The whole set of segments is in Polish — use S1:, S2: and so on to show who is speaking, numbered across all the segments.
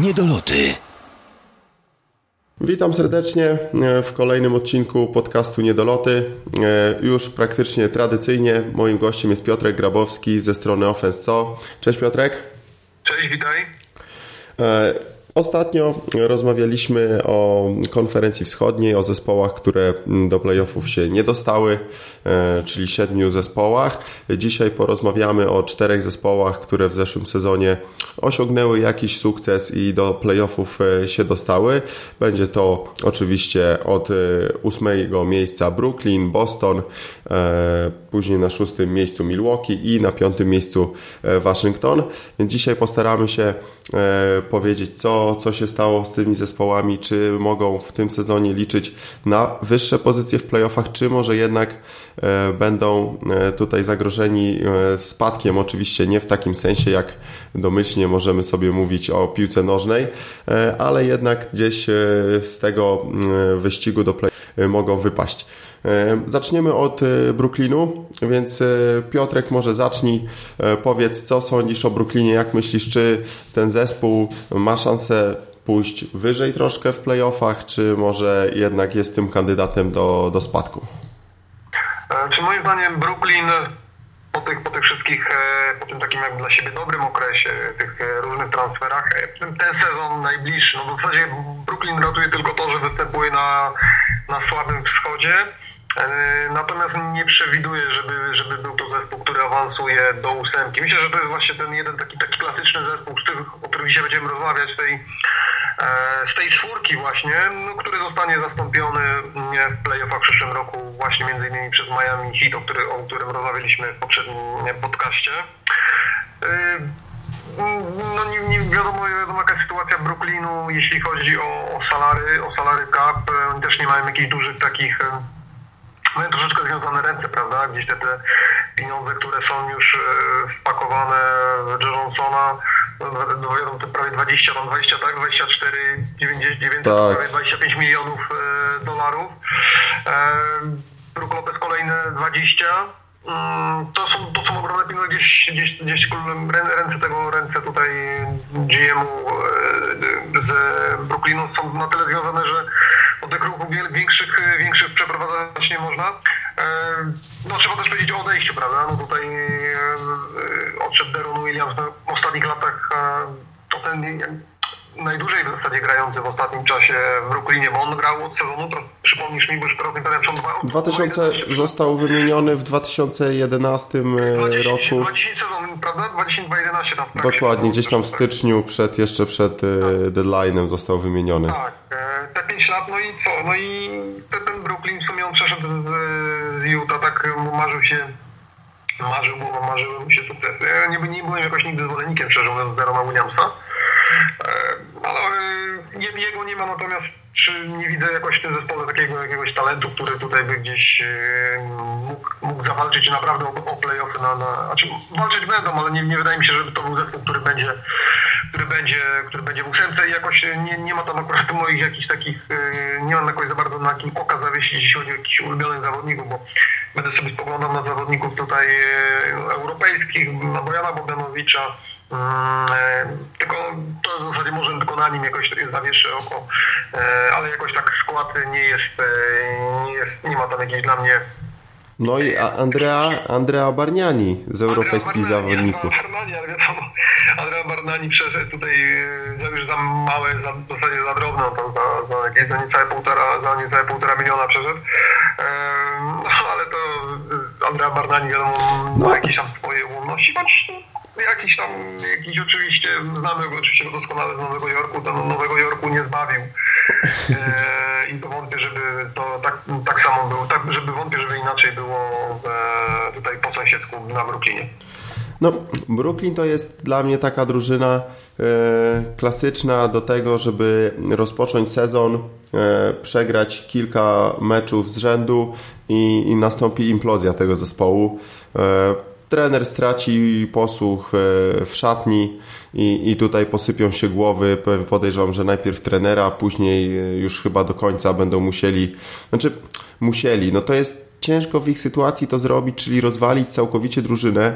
S1: Niedoloty.
S2: Witam serdecznie e, w kolejnym odcinku podcastu Niedoloty. E, już praktycznie tradycyjnie moim gościem jest Piotrek Grabowski ze strony Offense Co. Cześć Piotrek.
S3: Cześć, witaj.
S2: Ostatnio rozmawialiśmy o konferencji wschodniej, o zespołach, które do playoffów się nie dostały, e, czyli siedmiu zespołach. Dzisiaj porozmawiamy o czterech zespołach, które w zeszłym sezonie osiągnęły jakiś sukces i do playoffów e, się dostały. Będzie to oczywiście od e, ósmego miejsca Brooklyn, Boston, później na szóstym miejscu Milwaukee i na piątym miejscu Waszyngton. Dzisiaj postaramy się powiedzieć, co co, się stało z tymi zespołami, czy mogą w tym sezonie liczyć na wyższe pozycje w playoffach, czy może jednak e, będą e, tutaj zagrożeni e, spadkiem, oczywiście nie w takim sensie, jak domyślnie możemy sobie mówić o piłce nożnej, ale jednak gdzieś z tego wyścigu do play mogą wypaść. Zaczniemy od Brooklynu, więc Piotrek może zacznij, powiedz co sądzisz o Brooklynie, jak myślisz, czy ten zespół ma szansę pójść wyżej troszkę w playoffach, czy może jednak jest tym kandydatem do, do spadku?
S3: Czy moim zdaniem Brooklyn po tych, po tych wszystkich, e, po tym takim jak dla siebie dobrym okresie, tych e, różnych transferach, e, ten sezon najbliższy, no w zasadzie Brooklyn ratuje tylko to, że występuje na, na słabym wschodzie, Natomiast nie przewiduję, żeby, żeby był to zespół, który awansuje do ósemki. Myślę, że to jest właśnie ten jeden taki, taki klasyczny zespół, o którym dzisiaj będziemy rozmawiać, tej, z tej czwórki właśnie, no, który zostanie zastąpiony w playoffach w przyszłym roku właśnie między innymi przez Miami Heat, o, który, o którym rozmawialiśmy w poprzednim podcaście. No nie, nie wiadomo, wiadomo jaka jest sytuacja Brooklynu, jeśli chodzi o, o salary, o salary cap. Też nie mają jakichś dużych takich mają troszeczkę związane ręce, prawda? Gdzieś te, te pieniądze, które są już e, wpakowane w Johnsona, no, to prawie 20, tam 20, tak? 24, 900, tak. prawie 25 milionów e, dolarów. E, Brook Lopez kolejne 20. Mm, to są, to są ogromne pieniądze, gdzieś, gdzieś, gdzieś ręce tego, ręce tutaj GM-u z Brooklynu są na tyle związane, że tych ruchów większych, większych przeprowadzać nie można. E, no trzeba też powiedzieć o odejściu, prawda? No tutaj e, odszedł Deron Williams w ostatnich latach to ten najdłużej w zasadzie grający w ostatnim czasie w Brooklynie, bo on grał od sezonu, to przypomnisz mi, bo już teraz pamiętam, czy
S2: on 2000 został wymieniony w 2011 20, roku.
S3: 20 sezon, prawda? 2011 tam
S2: Dokładnie, gdzieś tam w styczniu, przed, jeszcze przed tak. deadline'em został wymieniony.
S3: Tak, te 5 lat, no i co? No i ten, Brooklyn w sumie on przeszedł z, z Utah, tak marzył się marzył, marzyły mu się sukcesy. Ja nie, nie byłem jakoś nigdy zwolennikiem, szczerze mówiąc, Derona Williamsa. Ale jego nie ma, natomiast czy nie widzę jakoś w tym zespole takiego jakiegoś talentu, który tutaj by gdzieś mógł, mógł zawalczyć naprawdę o, o play-offy na, na... Znaczy walczyć będą, ale nie, nie wydaje mi się, żeby to był zespół, który będzie który będzie, który będzie w ósemce i jakoś nie, nie ma tam akurat moich jakichś takich, nie mam jakoś za bardzo na kim oka zawiesić, jeśli chodzi o jakichś ulubionych zawodników, bo będę sobie spoglądał na zawodników tutaj europejskich, na Bojana Bogdanowicza, tylko to w zasadzie może tylko na nim jakoś zawieszę oko, e, ale jakoś tak skład nie jest, e, nie, jest, nie ma tam jakiejś dla mnie
S2: no i Andrea, Andrea Barniani z europejskich Barnani, zawodników.
S3: Barnani, ale wiadomo, Andrea Barnani przeszedł tutaj za już za małe, za, w zasadzie za drobne, tam za, za jakieś za niecałe półtora, za niecałe półtora miliona przeszedł. no ale to Andrea Barnani wiadomo no. ma jakieś tam swoje ułomności, choć jakiś tam, jakiś oczywiście, znamy go oczywiście doskonale z Nowego Jorku, do Nowego Jorku nie zbawił. E, I to wątpię, żeby to tak, tak samo było, tak, żeby wątpię, żeby inaczej było e, tutaj po sąsiedzku na Brooklynie.
S2: No, Brooklyn to jest dla mnie taka drużyna e, klasyczna do tego, żeby rozpocząć sezon, e, przegrać kilka meczów z rzędu i, i nastąpi implozja tego zespołu. Trener straci posłuch e, w szatni i, i tutaj posypią się głowy. Podejrzewam, że najpierw trenera, później e, już chyba do końca będą musieli, znaczy musieli, no to jest ciężko w ich sytuacji to zrobić, czyli rozwalić całkowicie drużynę.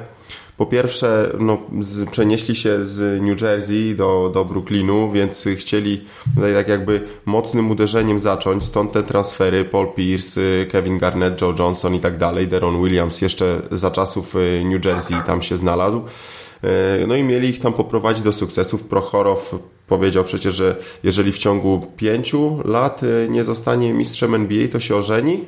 S2: Po pierwsze, no, z, przenieśli się z New Jersey do, do Brooklynu, więc chcieli tutaj tak jakby mocnym uderzeniem zacząć, stąd te transfery, Paul Pierce, Kevin Garnett, Joe Johnson i tak dalej, Deron Williams jeszcze za czasów y, New Jersey tam się znalazł. Y, no i mieli ich tam poprowadzić do sukcesów. Prochorow powiedział przecież, że jeżeli w ciągu pięciu lat y, nie zostanie mistrzem NBA, to się ożeni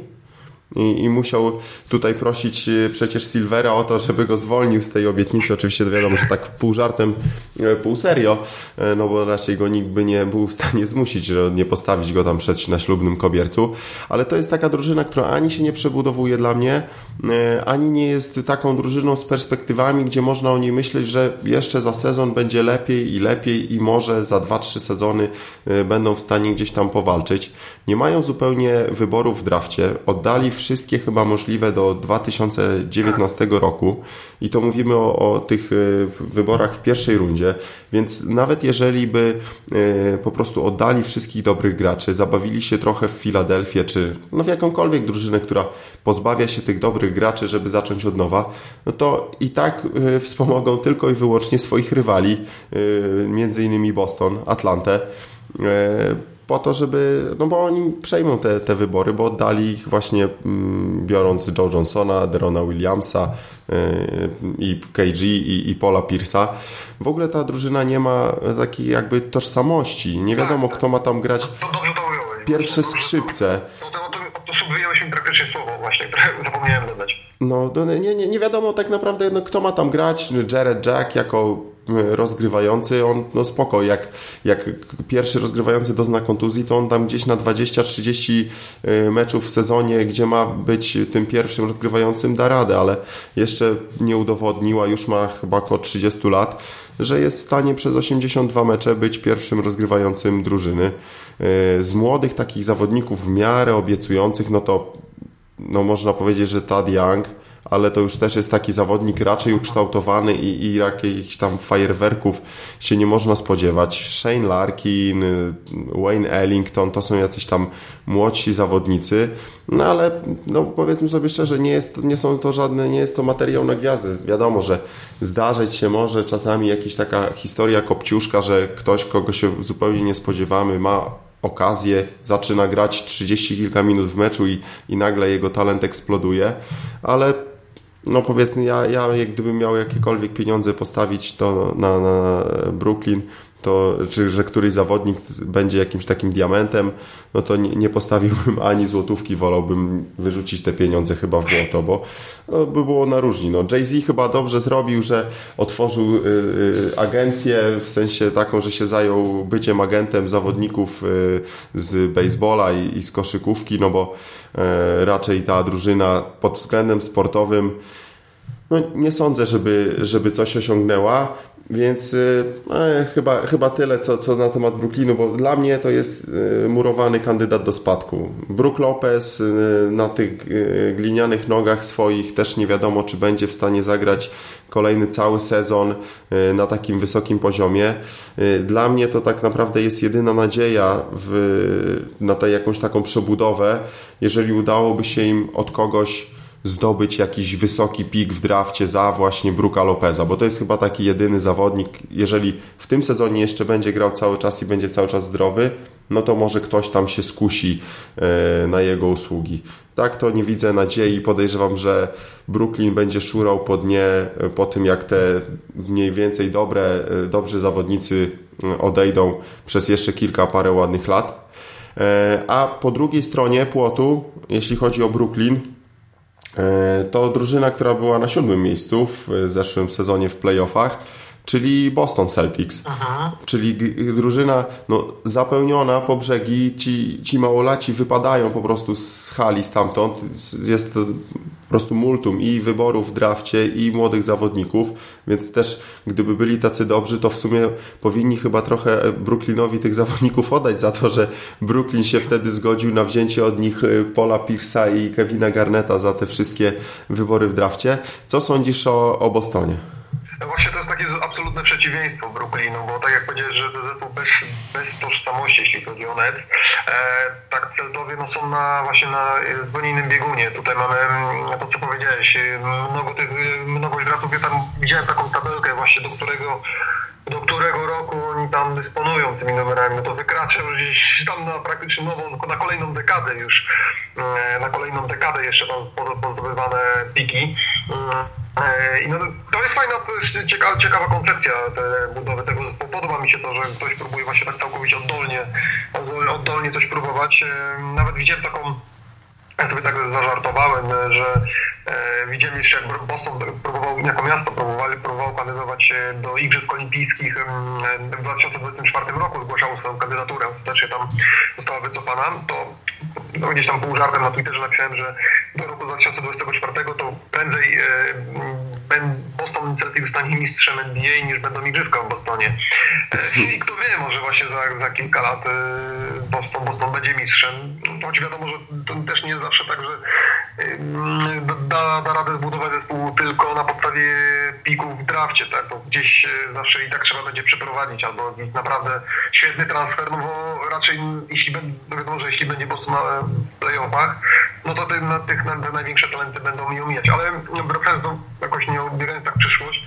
S2: i, I, musiał tutaj prosić e, przecież Silvera o to, żeby go zwolnił z tej obietnicy. Oczywiście wiadomo, że tak pół żartem, e, pół serio, e, no bo raczej go nikt by nie był w stanie zmusić, że nie postawić go tam przed na ślubnym kobiercu. Ale to jest taka drużyna, która ani się nie przebudowuje dla mnie, ani nie jest taką drużyną z perspektywami, gdzie można o niej myśleć, że jeszcze za sezon będzie lepiej i lepiej i może za 2-3 sezony będą w stanie gdzieś tam powalczyć. Nie mają zupełnie wyborów w drafcie. Oddali wszystkie chyba możliwe do 2019 roku. I to mówimy o, o tych e, wyborach w pierwszej rundzie, więc nawet jeżeli by e, po prostu oddali wszystkich dobrych graczy, zabawili się trochę w Filadelfię, czy no w jakąkolwiek drużynę, która pozbawia się tych dobrych graczy, żeby zacząć od nowa, no to i tak e, wspomogą tylko i wyłącznie swoich rywali, między innymi Boston, Atlantę po to, żeby, no bo oni przejmą te, te wybory, bo oddali ich właśnie mm, biorąc Joe Johnsona, Derona Williamsa yy, i KG i, i Paula Pierce'a. W ogóle ta drużyna nie ma takiej jakby tożsamości. Nie wiadomo, kto ma tam grać pierwsze skrzypce.
S3: To wyjąłeś mi praktycznie słowo właśnie, które zapomniałem dodać.
S2: No, nie, nie, nie wiadomo tak naprawdę, no, kto ma tam grać. Jared Jack jako rozgrywający, on no spoko, jak, jak pierwszy rozgrywający dozna kontuzji, to on tam gdzieś na 20-30 y, meczów w sezonie, gdzie ma być tym pierwszym rozgrywającym, da radę, ale jeszcze nie udowodniła, już ma chyba około 30 lat, że jest w stanie przez 82 mecze być pierwszym rozgrywającym drużyny. Y, z młodych takich zawodników w miarę obiecujących, no to no można powiedzieć, że Tad Young, ale to już też jest taki zawodnik raczej ukształtowany i, i jakichś tam fajerwerków się nie można spodziewać. Shane Larkin, Wayne Ellington to są jacyś tam młodsi zawodnicy, no ale no powiedzmy sobie szczerze, nie, jest, nie są to żadne, nie jest to materiał na gwiazdy. Wiadomo, że zdarzyć się może czasami jakaś taka historia kopciuszka, że ktoś, kogo się zupełnie nie spodziewamy, ma okazję, zaczyna grać 30 kilka minut w meczu i, i nagle jego talent eksploduje, ale no powiedzmy, ja, ja jak gdybym miał jakiekolwiek pieniądze postawić to na, na Brooklyn, to, czy że któryś zawodnik będzie jakimś takim diamentem, no to nie, nie postawiłbym ani złotówki, wolałbym wyrzucić te pieniądze chyba w błoto, bo no, by było na różni. No, Jay-Z chyba dobrze zrobił, że otworzył y, y, agencję, w sensie taką, że się zajął byciem agentem zawodników y, z baseballa i, i z koszykówki, no bo raczej ta drużyna pod względem sportowym no, nie sądzę, żeby, żeby coś osiągnęła. Więc e, chyba, chyba tyle, co, co na temat Brooklynu, bo dla mnie to jest e, murowany kandydat do spadku. Brook Lopez e, na tych glinianych nogach swoich też nie wiadomo, czy będzie w stanie zagrać kolejny cały sezon na takim wysokim poziomie. Dla mnie to tak naprawdę jest jedyna nadzieja w, na tę jakąś taką przebudowę, jeżeli udałoby się im od kogoś zdobyć jakiś wysoki pik w drafcie za właśnie Bruka Lopeza, bo to jest chyba taki jedyny zawodnik, jeżeli w tym sezonie jeszcze będzie grał cały czas i będzie cały czas zdrowy, no to może ktoś tam się skusi e, na jego usługi. Tak, to nie widzę nadziei. Podejrzewam, że Brooklyn będzie szurał po dnie e, po tym, jak te mniej więcej dobre, e, dobrzy zawodnicy odejdą przez jeszcze kilka, parę ładnych lat. A po drugiej stronie płotu, jeśli chodzi o Brooklyn, to drużyna, która była na siódmym miejscu w zeszłym sezonie w playoffach, czyli Boston Celtics. Aha. Czyli drużyna no, zapełniona po brzegi, ci, ci małolaci wypadają po prostu z hali stamtąd. Jest po prostu multum i wyborów w drafcie i młodych zawodników, więc też gdyby byli tacy dobrzy, to w sumie powinni chyba trochę Brooklynowi tych zawodników oddać za to, że Brooklyn się wtedy zgodził na wzięcie od nich y, Paula Pierce'a i Kevina Garneta za te wszystkie wybory w drafcie. Co sądzisz o, o Bostonie?
S3: Właśnie to jest takie absolutne przeciwieństwo Brooklynu, bo tak jak powiedziałeś, że to zespół bez, bez tożsamości, jeśli chodzi o net, e, tak Celtowie no, są na, właśnie na zupełnie innym biegunie. Tutaj mamy mm, to, co powiedziałeś, mnogo tych, mnogość gratów, ja tam widziałem taką tabelkę właśnie, do którego do którego roku oni tam dysponują tymi numerami, no to wykracza już gdzieś tam na praktycznie nową, na kolejną dekadę już, e, na kolejną dekadę jeszcze tam pozdobywane piki. E, I no, to jest fajna, to jest ciekawa, ciekawa koncepcja te budowy tego zespołu. Podoba mi się to, że ktoś próbuje właśnie tak całkowicie oddolnie, oddolnie coś próbować. E, nawet widziałem taką ja sobie tak zażartowałem, że e, widziałem jeszcze jak Boston próbował, jako miasto próbowali, próbował kandydować do Igrzysk Olimpijskich w 2024 roku, zgłaszało swoją kandydaturę, ostatecznie tam została wycofana, to no, gdzieś tam pół żartem na Twitterze napisałem, że do roku 2024 to prędzej e, Boston Celtics stanie mistrzem NBA niż będą igrzyska w Bostonie. E, I kto wie, może właśnie za, za kilka lat e, Boston, Boston będzie mistrzem. Choć wiadomo, że to też nie jest zawsze tak, że da, da radę zbudować zespół tylko na podstawie pików w drafcie, tak? To gdzieś zawsze i tak trzeba będzie przeprowadzić albo naprawdę świetny transfer, no bo raczej jeśli, wiadomo, że jeśli będzie Boston playoffach, no to te, na tych na, te największe talenty będą mi omijać. Ale wracając do, jakoś nie odbierając tak przyszłość,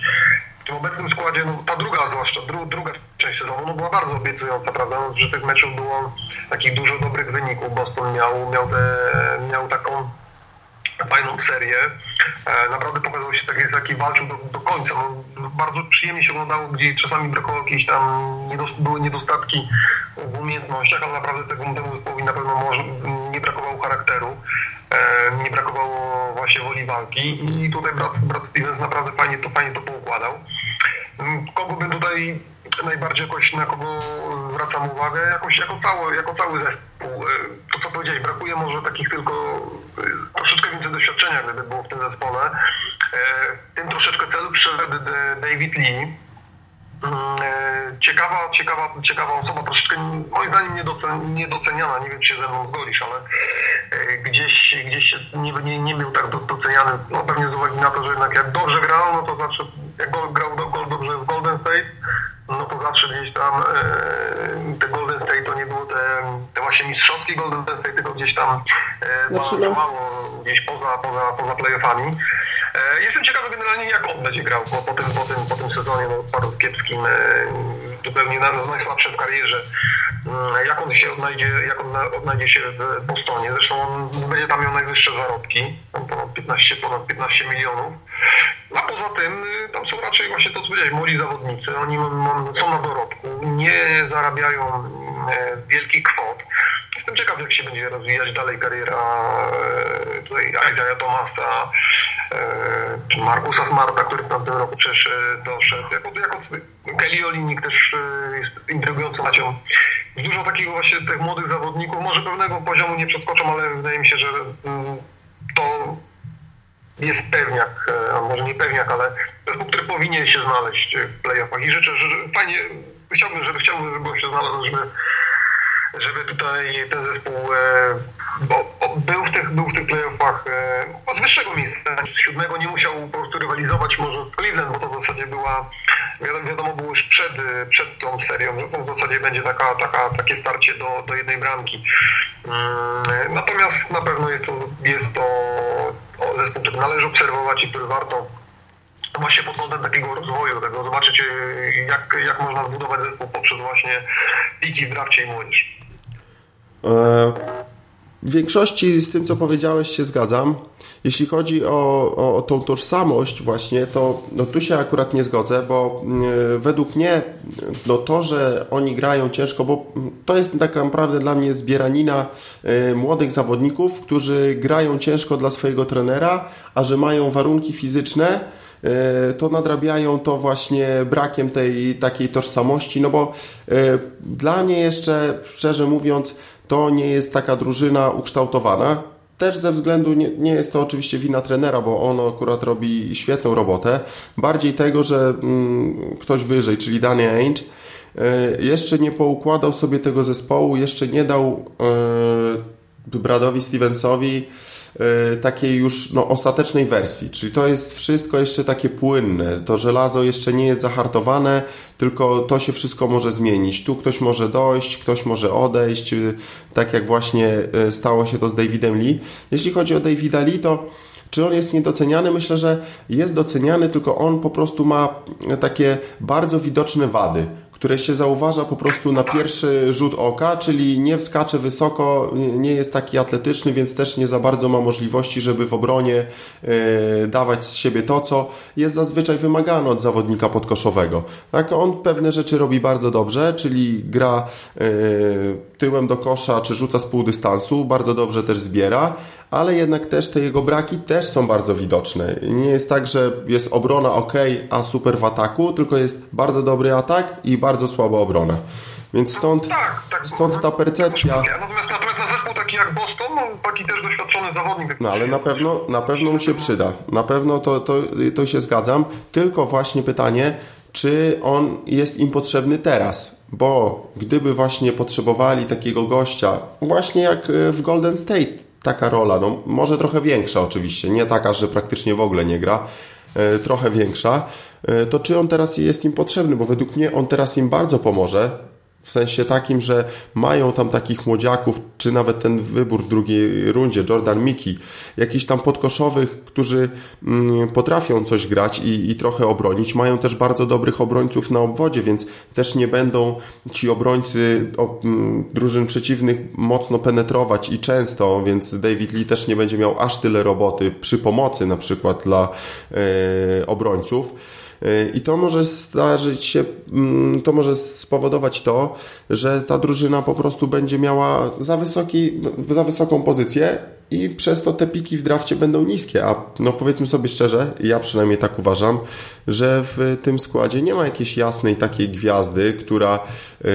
S3: w tym obecnym składzie, no, ta druga zwłaszcza, dru, druga część sezonu, no, była bardzo obiecująca, prawda? No, że tych meczów było takich dużo dobrych wyników. Boston miał, miał, te, miał taką fajną serię. E, naprawdę pokazał się taki, taki walczył do, do końca. No, bardzo przyjemnie się oglądało, gdzie czasami brakowało jakieś tam, były niedostatki w umiejętnościach, ale naprawdę tego, temu zespołowi na pewno może, nie brakowało charakteru, e, nie brakowało właśnie woli walki i tutaj brat, brat Stevens naprawdę fajnie to, fajnie to poukładał. Mm, kogo bym tutaj najbardziej jakoś na kogo zwracam uwagę, jakoś jako cały, jako cały zespół. E, to co powiedziałeś, brakuje może takich tylko troszeczkę więcej doświadczenia, gdyby było w tym zespole. Tym troszeczkę celu przyszedł David Lee, Mm, e, ciekawa, ciekawa, ciekawa osoba, troszeczkę moim zdaniem niedoceniana, nie wiem czy się ze mną zgodzisz, ale e, gdzieś, gdzieś nie, nie, nie był tak doceniany, no pewnie z uwagi na to, że jednak jak dobrze grał, no to zawsze jak grał do, dobrze w Golden State, no to zawsze gdzieś tam e, te Golden te, te właśnie mistrzowskie Golden State, tylko gdzieś tam e, no. gdzieś poza, poza, poza playoffami. E, jestem ciekawy generalnie jak on będzie grał po, po, tym, po, tym, po tym sezonie no, bardzo kiepskim, e, zupełnie najsłabszym w karierze. Mm, jak on się odnajdzie, jak on odnajdzie się w Bostonie. Zresztą on będzie tam miał najwyższe zarobki, ponad 15, ponad 15 milionów. A poza tym y, tam są raczej właśnie to, co powiedziałeś, młodzi zawodnicy. Oni są na dorobku, nie zarabiają e, wielkich kwot. Jestem ciekaw, jak się będzie rozwijać dalej kariera tutaj Isaiah Thomasa, czy Markusa Smarta, który w tamtym roku przecież doszedł. Jako, jako Kelly Olinik też jest intrygującą macią. Dużo takiego właśnie tych młodych zawodników, może pewnego poziomu nie przeskoczą, ale wydaje mi się, że mm, to jest pewniak, a może nie pewniak, ale zespół, który powinien się znaleźć w playoffach i życzę, że fajnie, chciałbym, żeby chciałbym, żeby się znalazł, żeby żeby tutaj ten zespół e, bo, był, w tych, tych playoffach e, od wyższego miejsca. Z siódmego nie musiał po prostu rywalizować może z Cleveland, bo to w zasadzie była, wiadomo, wiadomo było już przed, przed tą serią, że to w zasadzie będzie taka, taka, takie starcie do, do jednej bramki. Mm, natomiast na pewno jest to, jest to zespół, który należy obserwować i który warto właśnie pod kątem takiego rozwoju, tego zobaczyć jak, jak można zbudować zespół poprzez właśnie piki w drafcie i młodzież.
S2: E, w większości z tym, co powiedziałeś, się zgadzam. Jeśli chodzi o, o, o tą tożsamość właśnie, to no, tu się akurat nie zgodzę, bo y, według mnie no, to, że oni grają ciężko, bo to jest tak naprawdę dla mnie zbieranina y, młodych zawodników, którzy grają ciężko dla swojego trenera, a że mają warunki fizyczne, to nadrabiają to właśnie brakiem tej takiej tożsamości, no bo dla mnie jeszcze, szczerze mówiąc, to nie jest taka drużyna ukształtowana. Też ze względu, nie, nie jest to oczywiście wina trenera, bo on akurat robi świetną robotę. Bardziej tego, że mm, ktoś wyżej, czyli Danny Ainge, y, jeszcze nie poukładał sobie tego zespołu, jeszcze nie dał y, Bradowi Stevensowi e, takiej już no, ostatecznej wersji, czyli to jest wszystko jeszcze takie płynne, to żelazo jeszcze nie jest zahartowane, tylko to się wszystko może zmienić. Tu ktoś może dojść, ktoś może odejść, tak jak właśnie stało się to z Davidem Lee. Jeśli chodzi o Davida Lee, to czy on jest niedoceniany? Myślę, że jest doceniany, tylko on po prostu ma takie bardzo widoczne wady które się zauważa po prostu na pierwszy rzut oka, czyli nie wskacze wysoko, nie jest taki atletyczny, więc też nie za bardzo ma możliwości, żeby w obronie e, dawać z siebie to, co jest zazwyczaj wymagane od zawodnika podkoszowego. Tak, on pewne rzeczy robi bardzo dobrze, czyli gra e, tyłem do kosza, czy rzuca z pół dystansu, bardzo dobrze też zbiera, ale jednak też te jego braki też są bardzo widoczne. Nie jest tak, że jest obrona ok, a super w ataku, tylko jest bardzo dobry atak i bardzo słaba obrona. Więc stąd, tak, tak, stąd ta percepcja.
S3: Natomiast, natomiast na zespół taki jak Boston, no, taki też doświadczony zawodnik.
S2: No ale na pewno, na pewno mu się przyda. Na pewno to, to, to się zgadzam. Tylko właśnie pytanie, czy on jest im potrzebny teraz? Bo gdyby właśnie potrzebowali takiego gościa, właśnie jak w Golden State, taka rola, no może trochę większa oczywiście, nie taka, że praktycznie w ogóle nie gra, e, trochę większa, e, to czy on teraz jest im potrzebny, bo według mnie on teraz im bardzo pomoże, w sensie takim, że mają tam takich młodziaków, czy nawet ten wybór w drugiej rundzie, Jordan Miki, jakichś tam podkoszowych, którzy mm, potrafią coś grać i, i trochę obronić. Mają też bardzo dobrych obrońców na obwodzie, więc też nie będą ci obrońcy mm, drużyn przeciwnych mocno penetrować i często, więc David Lee też nie będzie miał aż tyle roboty przy pomocy na przykład dla e, obrońców. I to może zdarzyć się, mm, to może spowodować to, że ta drużyna po prostu będzie miała za, wysoki, za wysoką pozycję i przez to te piki w drafcie będą niskie. A no powiedzmy sobie szczerze, ja przynajmniej tak uważam, że w tym składzie nie ma jakiejś jasnej takiej gwiazdy, która yy,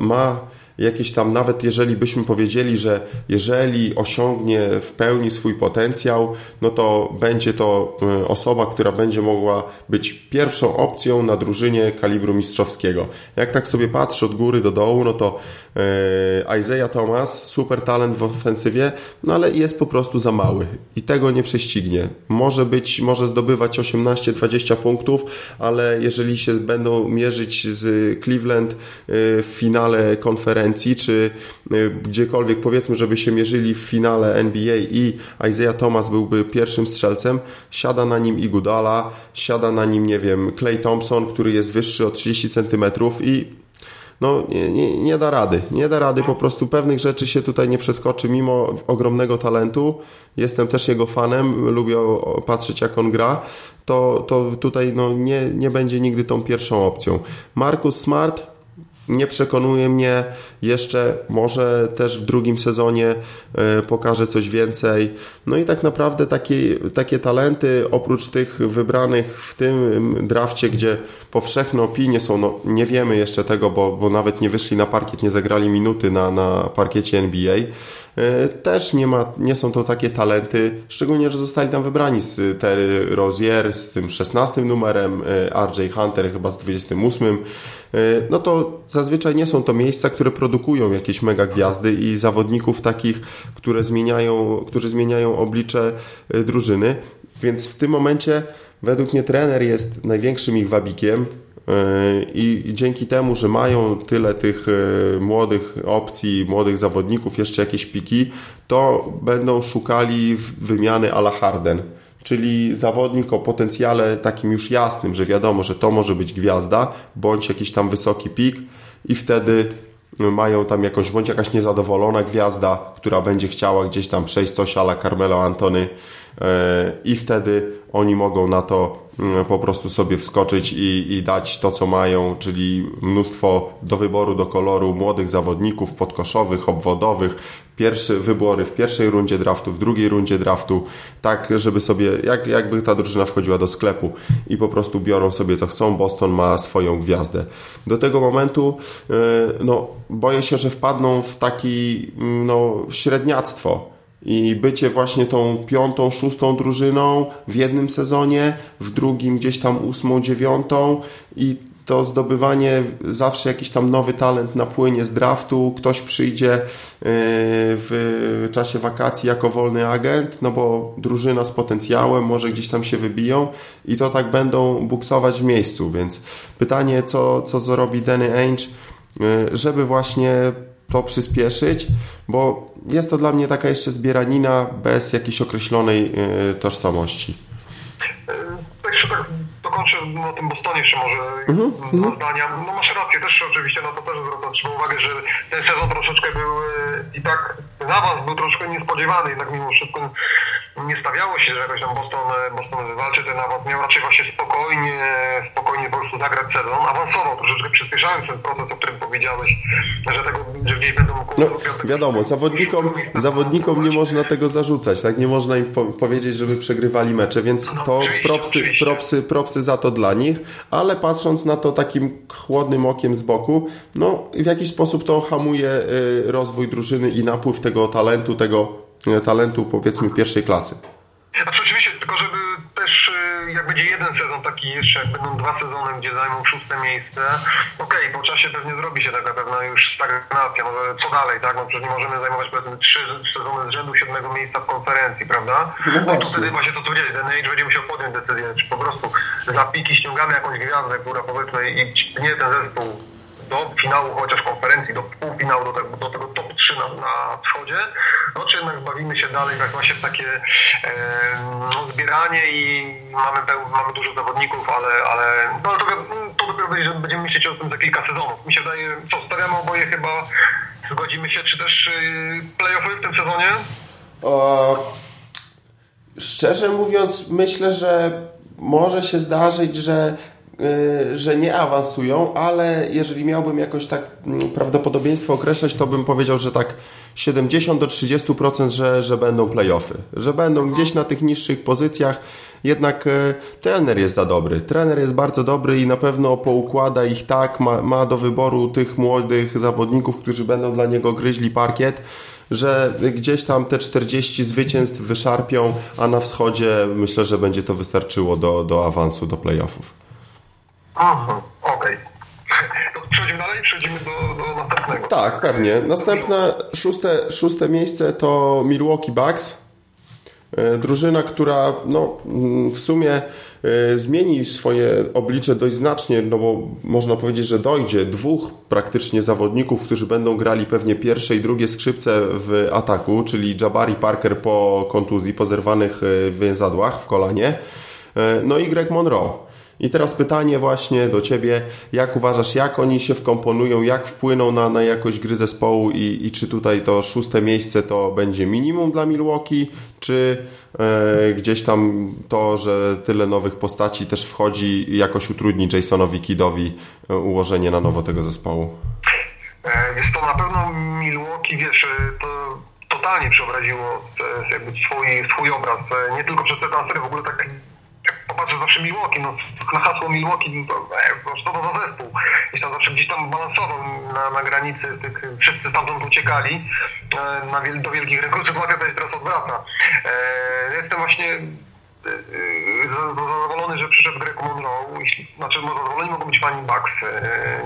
S2: ma jakieś tam, nawet jeżeli byśmy powiedzieli, że jeżeli osiągnie w pełni swój potencjał, no to będzie to y, osoba, która będzie mogła być pierwszą opcją na drużynie kalibru mistrzowskiego. Jak tak sobie patrzę od góry do dołu, no to Isaiah Thomas, super talent w ofensywie, no ale jest po prostu za mały i tego nie prześcignie. Może być, może zdobywać 18-20 punktów, ale jeżeli się będą mierzyć z Cleveland e, w finale konferencji, czy e, gdziekolwiek powiedzmy, żeby się mierzyli w finale NBA i Isaiah Thomas byłby pierwszym strzelcem, siada na nim Igudala, siada na nim, nie wiem, Clay Thompson, który jest wyższy o 30 cm i no nie, nie, nie, da rady. Nie da rady, po prostu pewnych rzeczy się tutaj nie przeskoczy, mimo ogromnego talentu. Jestem też jego fanem, lubię patrzeć jak on gra. To, to tutaj no, nie, nie będzie nigdy tą pierwszą opcją. Marcus Smart nie przekonuje mnie jeszcze, może też w drugim sezonie e, pokaże coś więcej. No i tak naprawdę takie, takie talenty, oprócz tych wybranych w tym drafcie, gdzie powszechne opinie są, no nie wiemy jeszcze tego, bo, bo nawet nie wyszli na parkiet, nie zagrali minuty na, na parkiecie NBA też nie, ma, nie są to takie talenty, szczególnie, że zostali tam wybrani z Terry Rozier, z tym 16 numerem, e, RJ Hunter chyba z 28. E, no to zazwyczaj nie są to miejsca, które produkują jakieś mega gwiazdy i zawodników takich, które zmieniają, którzy zmieniają oblicze drużyny. Więc w tym momencie według mnie trener jest największym ich wabikiem. E, I, dzięki temu, że mają tyle tych e, młodych opcji, młodych zawodników, jeszcze jakieś piki, to będą szukali wymiany ala Harden. Czyli zawodnik o potencjale takim już jasnym, że wiadomo, że to może być gwiazda, bądź jakiś tam wysoki pik i wtedy mają tam jakąś, bądź jakaś niezadowolona gwiazda, która będzie chciała gdzieś tam przejść coś ala Carmelo Antony e, i wtedy oni mogą na to po prostu sobie wskoczyć i, i dać to, co mają, czyli mnóstwo do wyboru, do koloru młodych zawodników podkoszowych, obwodowych, pierwsze wybory w pierwszej rundzie draftu, w drugiej rundzie draftu, tak, żeby sobie, jak, jakby ta drużyna wchodziła do sklepu i po prostu biorą sobie co chcą. Boston ma swoją gwiazdę. Do tego momentu, e, no, boję się, że wpadną w taki, mm, no, średniactwo i bycie właśnie tą piątą, szóstą drużyną w jednym sezonie, w drugim gdzieś tam ósmą, dziewiątą i to zdobywanie zawsze jakiś tam nowy talent napłynie z draftu, ktoś przyjdzie y, w czasie wakacji jako wolny agent, no bo drużyna z potencjałem może gdzieś tam się wybiją i to tak będą buksować w miejscu, więc pytanie, co, co zrobi Danny Ainge, y, żeby właśnie to przyspieszyć, bo jest to dla mnie taka jeszcze zbieranina bez jakiejś określonej tożsamości
S3: dokończę na tym Bostonie jeszcze może mm-hmm. dwa zdania. No masz rację, też oczywiście na to też zwracam uwagę, że ten sezon troszeczkę był e, i tak awans był troszkę niespodziewany, jednak mimo wszystko nie stawiało się, że jakoś tam Boston, e, Boston wywalczy ten awans. Miał raczej właśnie spokojnie, spokojnie po prostu zagrać sezon. Awansował troszeczkę przyspieszając ten proces, o którym powiedziałeś, że, tego, że gdzieś będą mógł...
S2: No, wiadomo, zawodnikom, zawodnikom nie można tego zarzucać, tak? Nie można im po powiedzieć, żeby przegrywali mecze, więc no, to propsy, propsy, propsy za to dla nich, ale patrząc na to takim chłodnym okiem z boku, no w jakiś sposób to hamuje y, rozwój drużyny i napływ tego talentu, tego talentu powiedzmy pierwszej klasy.
S3: Znaczy oczywiście, tylko żeby też y, jak będzie jeden sezon taki jeszcze, jak będą dwa sezony, gdzie zajmą szóste miejsce, okej, okay, po czasie pewnie zrobi się taka pewna już stagnacja, co dalej, tak? No przecież nie możemy zajmować powiedzmy trzy sezony z rzędu siódmego miejsca w konferencji, prawda? No, no to wtedy właśnie to co powiedzieli, ten Age będzie musiał podjąć decyzję, czy po prostu za piki ściągamy jakąś gwiazdę, która powiedzmy i nie ten zespół do finału chociaż konferencji, do półfinału, do tego, do tego top 3 na, na wschodzie, no czy jednak bawimy się dalej jak właśnie w takie e, no, zbieranie i mamy, mamy dużo zawodników, ale, ale no, to, to dopiero będzie, będziemy myśleć o tym za kilka sezonów. Mi się wydaje, co stawiamy oboje chyba, zgodzimy się, czy też y, playoffy w tym sezonie? O,
S2: szczerze mówiąc, myślę, że może się zdarzyć, że że nie awansują, ale jeżeli miałbym jakoś tak mm, prawdopodobieństwo określać, to bym powiedział, że tak 70 do 30%, że, że będą playoffy, że będą gdzieś na tych niższych pozycjach. Jednak e, trener jest za dobry. Trener jest bardzo dobry i na pewno poukłada ich tak, ma, ma do wyboru tych młodych zawodników, którzy będą dla niego gryźli parkiet że gdzieś tam te 40 zwycięstw wyszarpią, a na wschodzie myślę, że będzie to wystarczyło do, do awansu do playoffów.
S3: Aha, okej. Okay. To przechodzimy dalej, przechodzimy do, do następnego.
S2: Tak, pewnie. Następne szóste, szóste miejsce to Milwaukee Bucks. E, drużyna, która no, w sumie e, zmieni swoje oblicze dość znacznie, no bo można powiedzieć, że dojdzie dwóch praktycznie zawodników, którzy będą grali pewnie pierwsze i drugie skrzypce w ataku, czyli Jabari Parker po kontuzji, po zerwanych e, więzadłach w kolanie, no i Greg Monroe. I teraz pytanie właśnie do Ciebie, jak uważasz, jak oni się wkomponują, jak wpłyną na, na jakość gry zespołu? I, i czy tutaj to szóste miejsce to będzie minimum dla Milwaukee, czy e, gdzieś tam to, że tyle nowych postaci też wchodzi jakoś utrudni Jasonowi Kidowi e, ułożenie na nowo tego zespołu?
S3: E, jest to na pewno Milwaukee, wiesz, to totalnie przeobraziło jakby swój, swój obraz, nie tylko przez te transfery, w ogóle tak popatrzę zawsze Milwaukee, no na hasło Milwaukee, to, to, to za zespół. I tam zawsze gdzieś tam balansował na, na granicy, tych, wszyscy stamtąd uciekali e, na, do wielkich rynków. Sytuacja to jest teraz odwrotna. E, jestem właśnie e, zadowolony, że przyszedł Greg Monroe. Znaczy, no, zadowoleni mogą być fani Bucks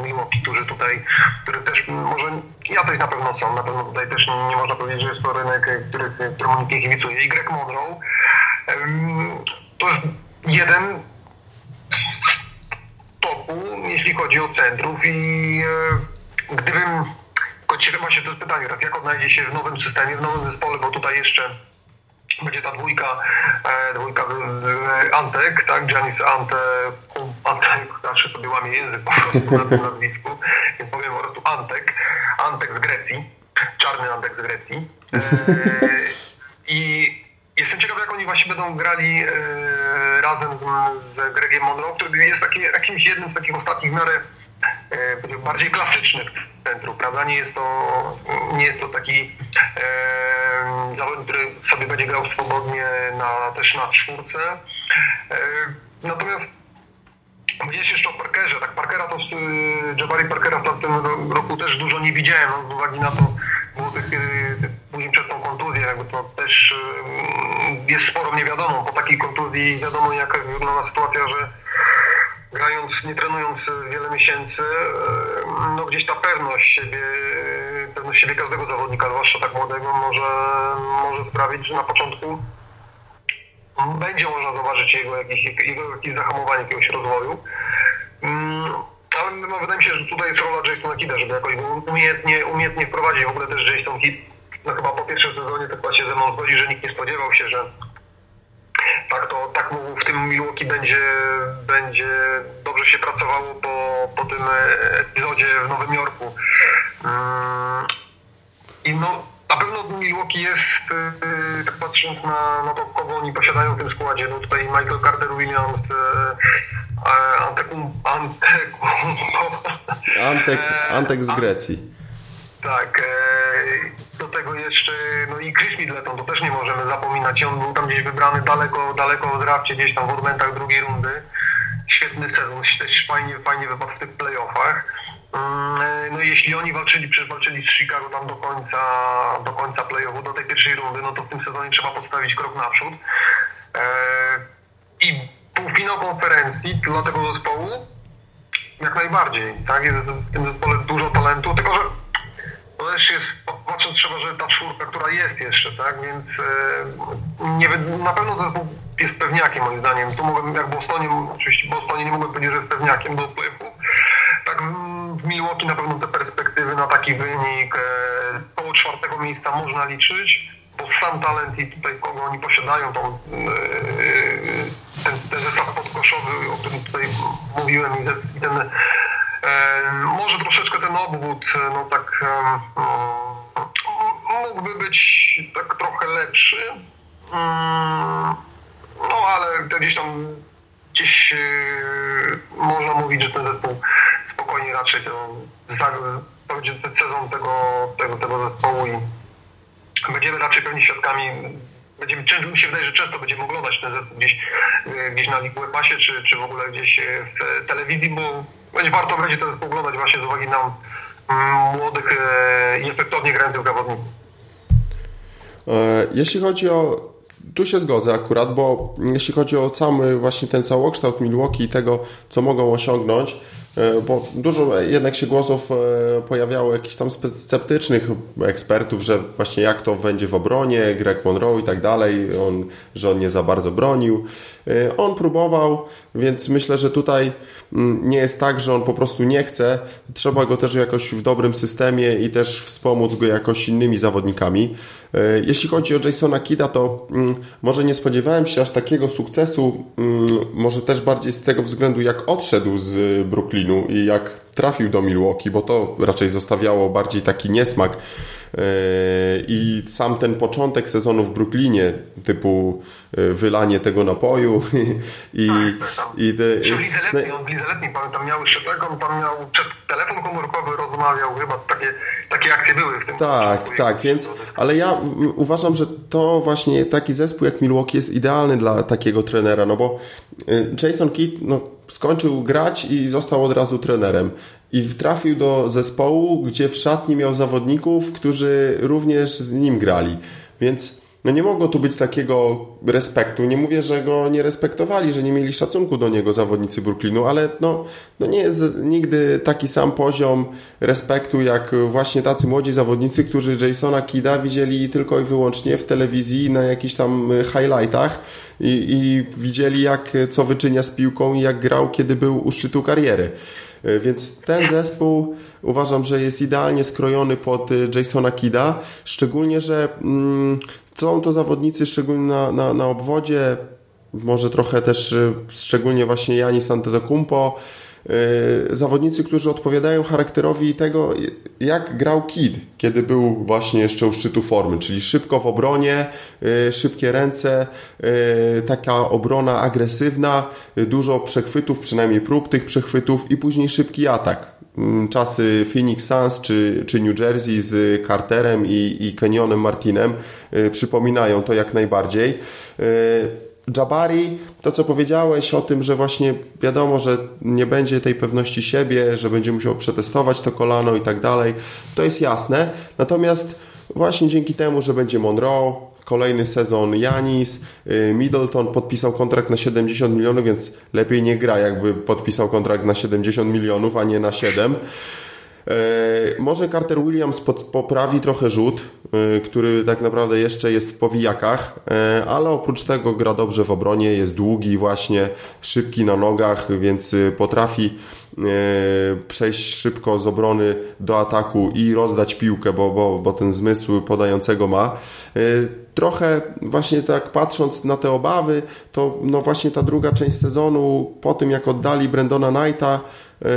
S3: Milwaukee, którzy tutaj, który też może, ja tutaj na pewno są, na pewno tutaj też nie, nie można powiedzieć, że jest to rynek, który, któremu nie kibicuje. I Greg Monroe to jest jeden topu, jeśli chodzi o centrów i e, gdybym kończyłem właśnie to pytanie, tak jak odnajdzie się w nowym systemie, w nowym zespole, bo tutaj jeszcze będzie ta dwójka, e, dwójka e, Antek, tak, Janis Ante, Antek, zawsze sobie łamie język po prostu na tym nazwisku, więc powiem po prostu Antek, Antek z Grecji, czarny Antek z Grecji. E, I Jestem ciekaw, jak oni właśnie będą grali e, razem z, z Gregiem Monroe, który jest taki, jakimś jednym z takich ostatnich w miarę e, bardziej klasycznych centrów, prawda? Nie jest to, nie jest to taki e, zawodnik, który sobie będzie grał swobodnie na, też na czwórce. E, natomiast Mówiłeś jeszcze o Parkerze, tak Parkera to, Jabari Parkera w tym roku też dużo nie widziałem, z uwagi na to, było tych później przez tą kontuzję, jakby to też jest sporo niewiadomą. Po takiej kontuzji wiadomo jaka wygląda sytuacja, że grając, nie trenując wiele miesięcy, no gdzieś ta pewność siebie, pewność siebie każdego zawodnika, zwłaszcza tak młodego, może, może sprawić, że na początku będzie można zobaczyć jego jakieś, jego jakieś zahamowanie jakiegoś rozwoju. Mm, ale no, wydaje mi się, że tutaj jest rola Jasona Kida, żeby jakoś umiejętnie, umiejętnie wprowadzić w ogóle też Jason Kidd. No chyba po pierwszym sezonie to chyba się ze mną zgodzi, że nikt nie spodziewał się, że tak to tak mu w tym Milwaukee będzie, będzie dobrze się pracowało po, po tym epizodzie w Nowym Jorku. Mm, I no, na pewno Milwaukee jest, yy, tak patrząc na, na to, kogo oni posiadają w tym składzie, no tutaj Michael Carter-Williams, yy, Antekum, Antekum,
S2: Antek, Antek z Grecji.
S3: Tak, e, do tego jeszcze, no i Chris Middleton, to też nie możemy zapominać. On był tam gdzieś wybrany daleko, daleko od drafcie, gdzieś tam w ornamentach drugiej rundy. Świetny sezon, też fajnie, fajnie wypadł w tych playoffach. Mm, no jeśli oni walczyli, przecież walczyli z Chicago tam do końca, do końca playoffu, do tej pierwszej rundy, no to w tym sezonie trzeba postawić krok naprzód. E, I półfinał konferencji dla tego zespołu jak najbardziej, tak? Jest w tym zespole dużo talentu, tylko że patrząc trzeba, że ta czwórka, która jest jeszcze, tak? Więc e, nie, na pewno jest pewniakiem moim zdaniem. Tu mogłem, jak Bostonie, oczywiście Bostonie nie mogłem powiedzieć, że jest pewniakiem do playoffu. Tak w Milwaukee na pewno te perspektywy na taki wynik e, koło czwartego miejsca można liczyć, bo sam talent i tutaj kogo oni posiadają, tą, e, ten, ten zestaw podkoszowy, o którym tutaj mówiłem i ten może troszeczkę ten obwód, no tak, mógłby być tak trochę lepszy. Mm, no ale gdzieś tam gdzieś e, można mówić, że ten zespół spokojnie raczej to, będzie ten sezon tego, tego, tego zespołu i będziemy raczej pewnie świadkami będziemy, mi się wydaje, że często będziemy oglądać ten zespół gdzieś, e, gdzieś na Ligu Pasie, czy, czy w ogóle gdzieś w telewizji, bo będzie warto będzie to oglądać właśnie z uwagi na mm, młodych i efektownie grających zawodników.
S2: E, jeśli chodzi o tu się zgodzę akurat, bo jeśli chodzi o cały właśnie ten całokształt Milwaukee i tego, co mogą osiągnąć, E, bo dużo jednak się głosów e, pojawiało jakichś tam sceptycznych ekspertów, że właśnie jak to będzie w obronie, Greg Monroe i tak dalej, on, że on nie za bardzo bronił. E, on próbował, więc myślę, że tutaj mm, nie jest tak, że on po prostu nie chce. Trzeba go też jakoś w dobrym systemie i też wspomóc go jakoś innymi zawodnikami. E, jeśli chodzi o Jasona Kida, to mm, może nie spodziewałem się aż takiego sukcesu, mm, może też bardziej z tego względu, jak odszedł z Brooklynu i jak trafił do Milwaukee, bo to raczej zostawiało bardziej taki niesmak E, I sam ten początek sezonu w Brooklynie, typu e, wylanie tego napoju i...
S3: Tak, i te, w lidze letniej, on w lidze letniej, pamiętam, miał jeszcze on tam miał telefon komórkowy, rozmawiał, chyba takie, takie akcje były w tym.
S2: Tak, tak, więc, ale ja uważam, że to właśnie taki zespół jak Milwaukee jest idealny dla takiego trenera, no bo e, Jason Kidd, no, skończył grać i został od razu trenerem i trafił do zespołu, gdzie w szatni miał zawodników, którzy również z nim grali. Więc no nie mogło tu być takiego respektu. Nie mówię, że go nie respektowali, że nie mieli szacunku do niego zawodnicy Brooklynu, ale no, no nie jest nigdy taki sam poziom respektu jak właśnie tacy młodzi zawodnicy, którzy Jasona Kida widzieli tylko i wyłącznie w telewizji na jakichś tam highlightach i, i widzieli jak co wyczynia z piłką i jak grał, kiedy był u szczytu kariery. E, więc ten zespół uważam, że jest idealnie skrojony pod e, Jasona Kida, szczególnie, że mm, są to zawodnicy szczególnie na, na, na obwodzie, może trochę też e, szczególnie właśnie Janis Antetokounmpo, zawodnicy, którzy odpowiadają charakterowi tego, jak grał Kid, kiedy był właśnie jeszcze u szczytu formy, czyli szybko w obronie, y, szybkie ręce, y, taka obrona agresywna, dużo przechwytów, przynajmniej prób tych przechwytów i później szybki atak. Mm, czasy Phoenix Suns czy, czy New Jersey z Carterem i, i Kenyonem Martinem przypominają to jak najbardziej. Jabari, to co powiedziałeś o tym, że właśnie wiadomo, że nie będzie tej pewności siebie, że będzie musiał przetestować to kolano i tak dalej, to jest jasne. Natomiast właśnie dzięki temu, że będzie Monroe, kolejny sezon Janis, Middleton podpisał kontrakt na 70 milionów, więc lepiej nie gra, jakby podpisał kontrakt na 70 milionów, a nie na 7. Może Carter Williams poprawi trochę rzut, który tak naprawdę jeszcze jest w powijakach, ale oprócz tego gra dobrze w obronie, jest długi właśnie, szybki na nogach, więc potrafi E, przejść szybko z obrony do ataku i rozdać piłkę, bo, bo, bo ten zmysł podającego ma. E, trochę właśnie tak patrząc na te obawy, to no właśnie ta druga część sezonu, po tym jak oddali Brendona Knighta, e,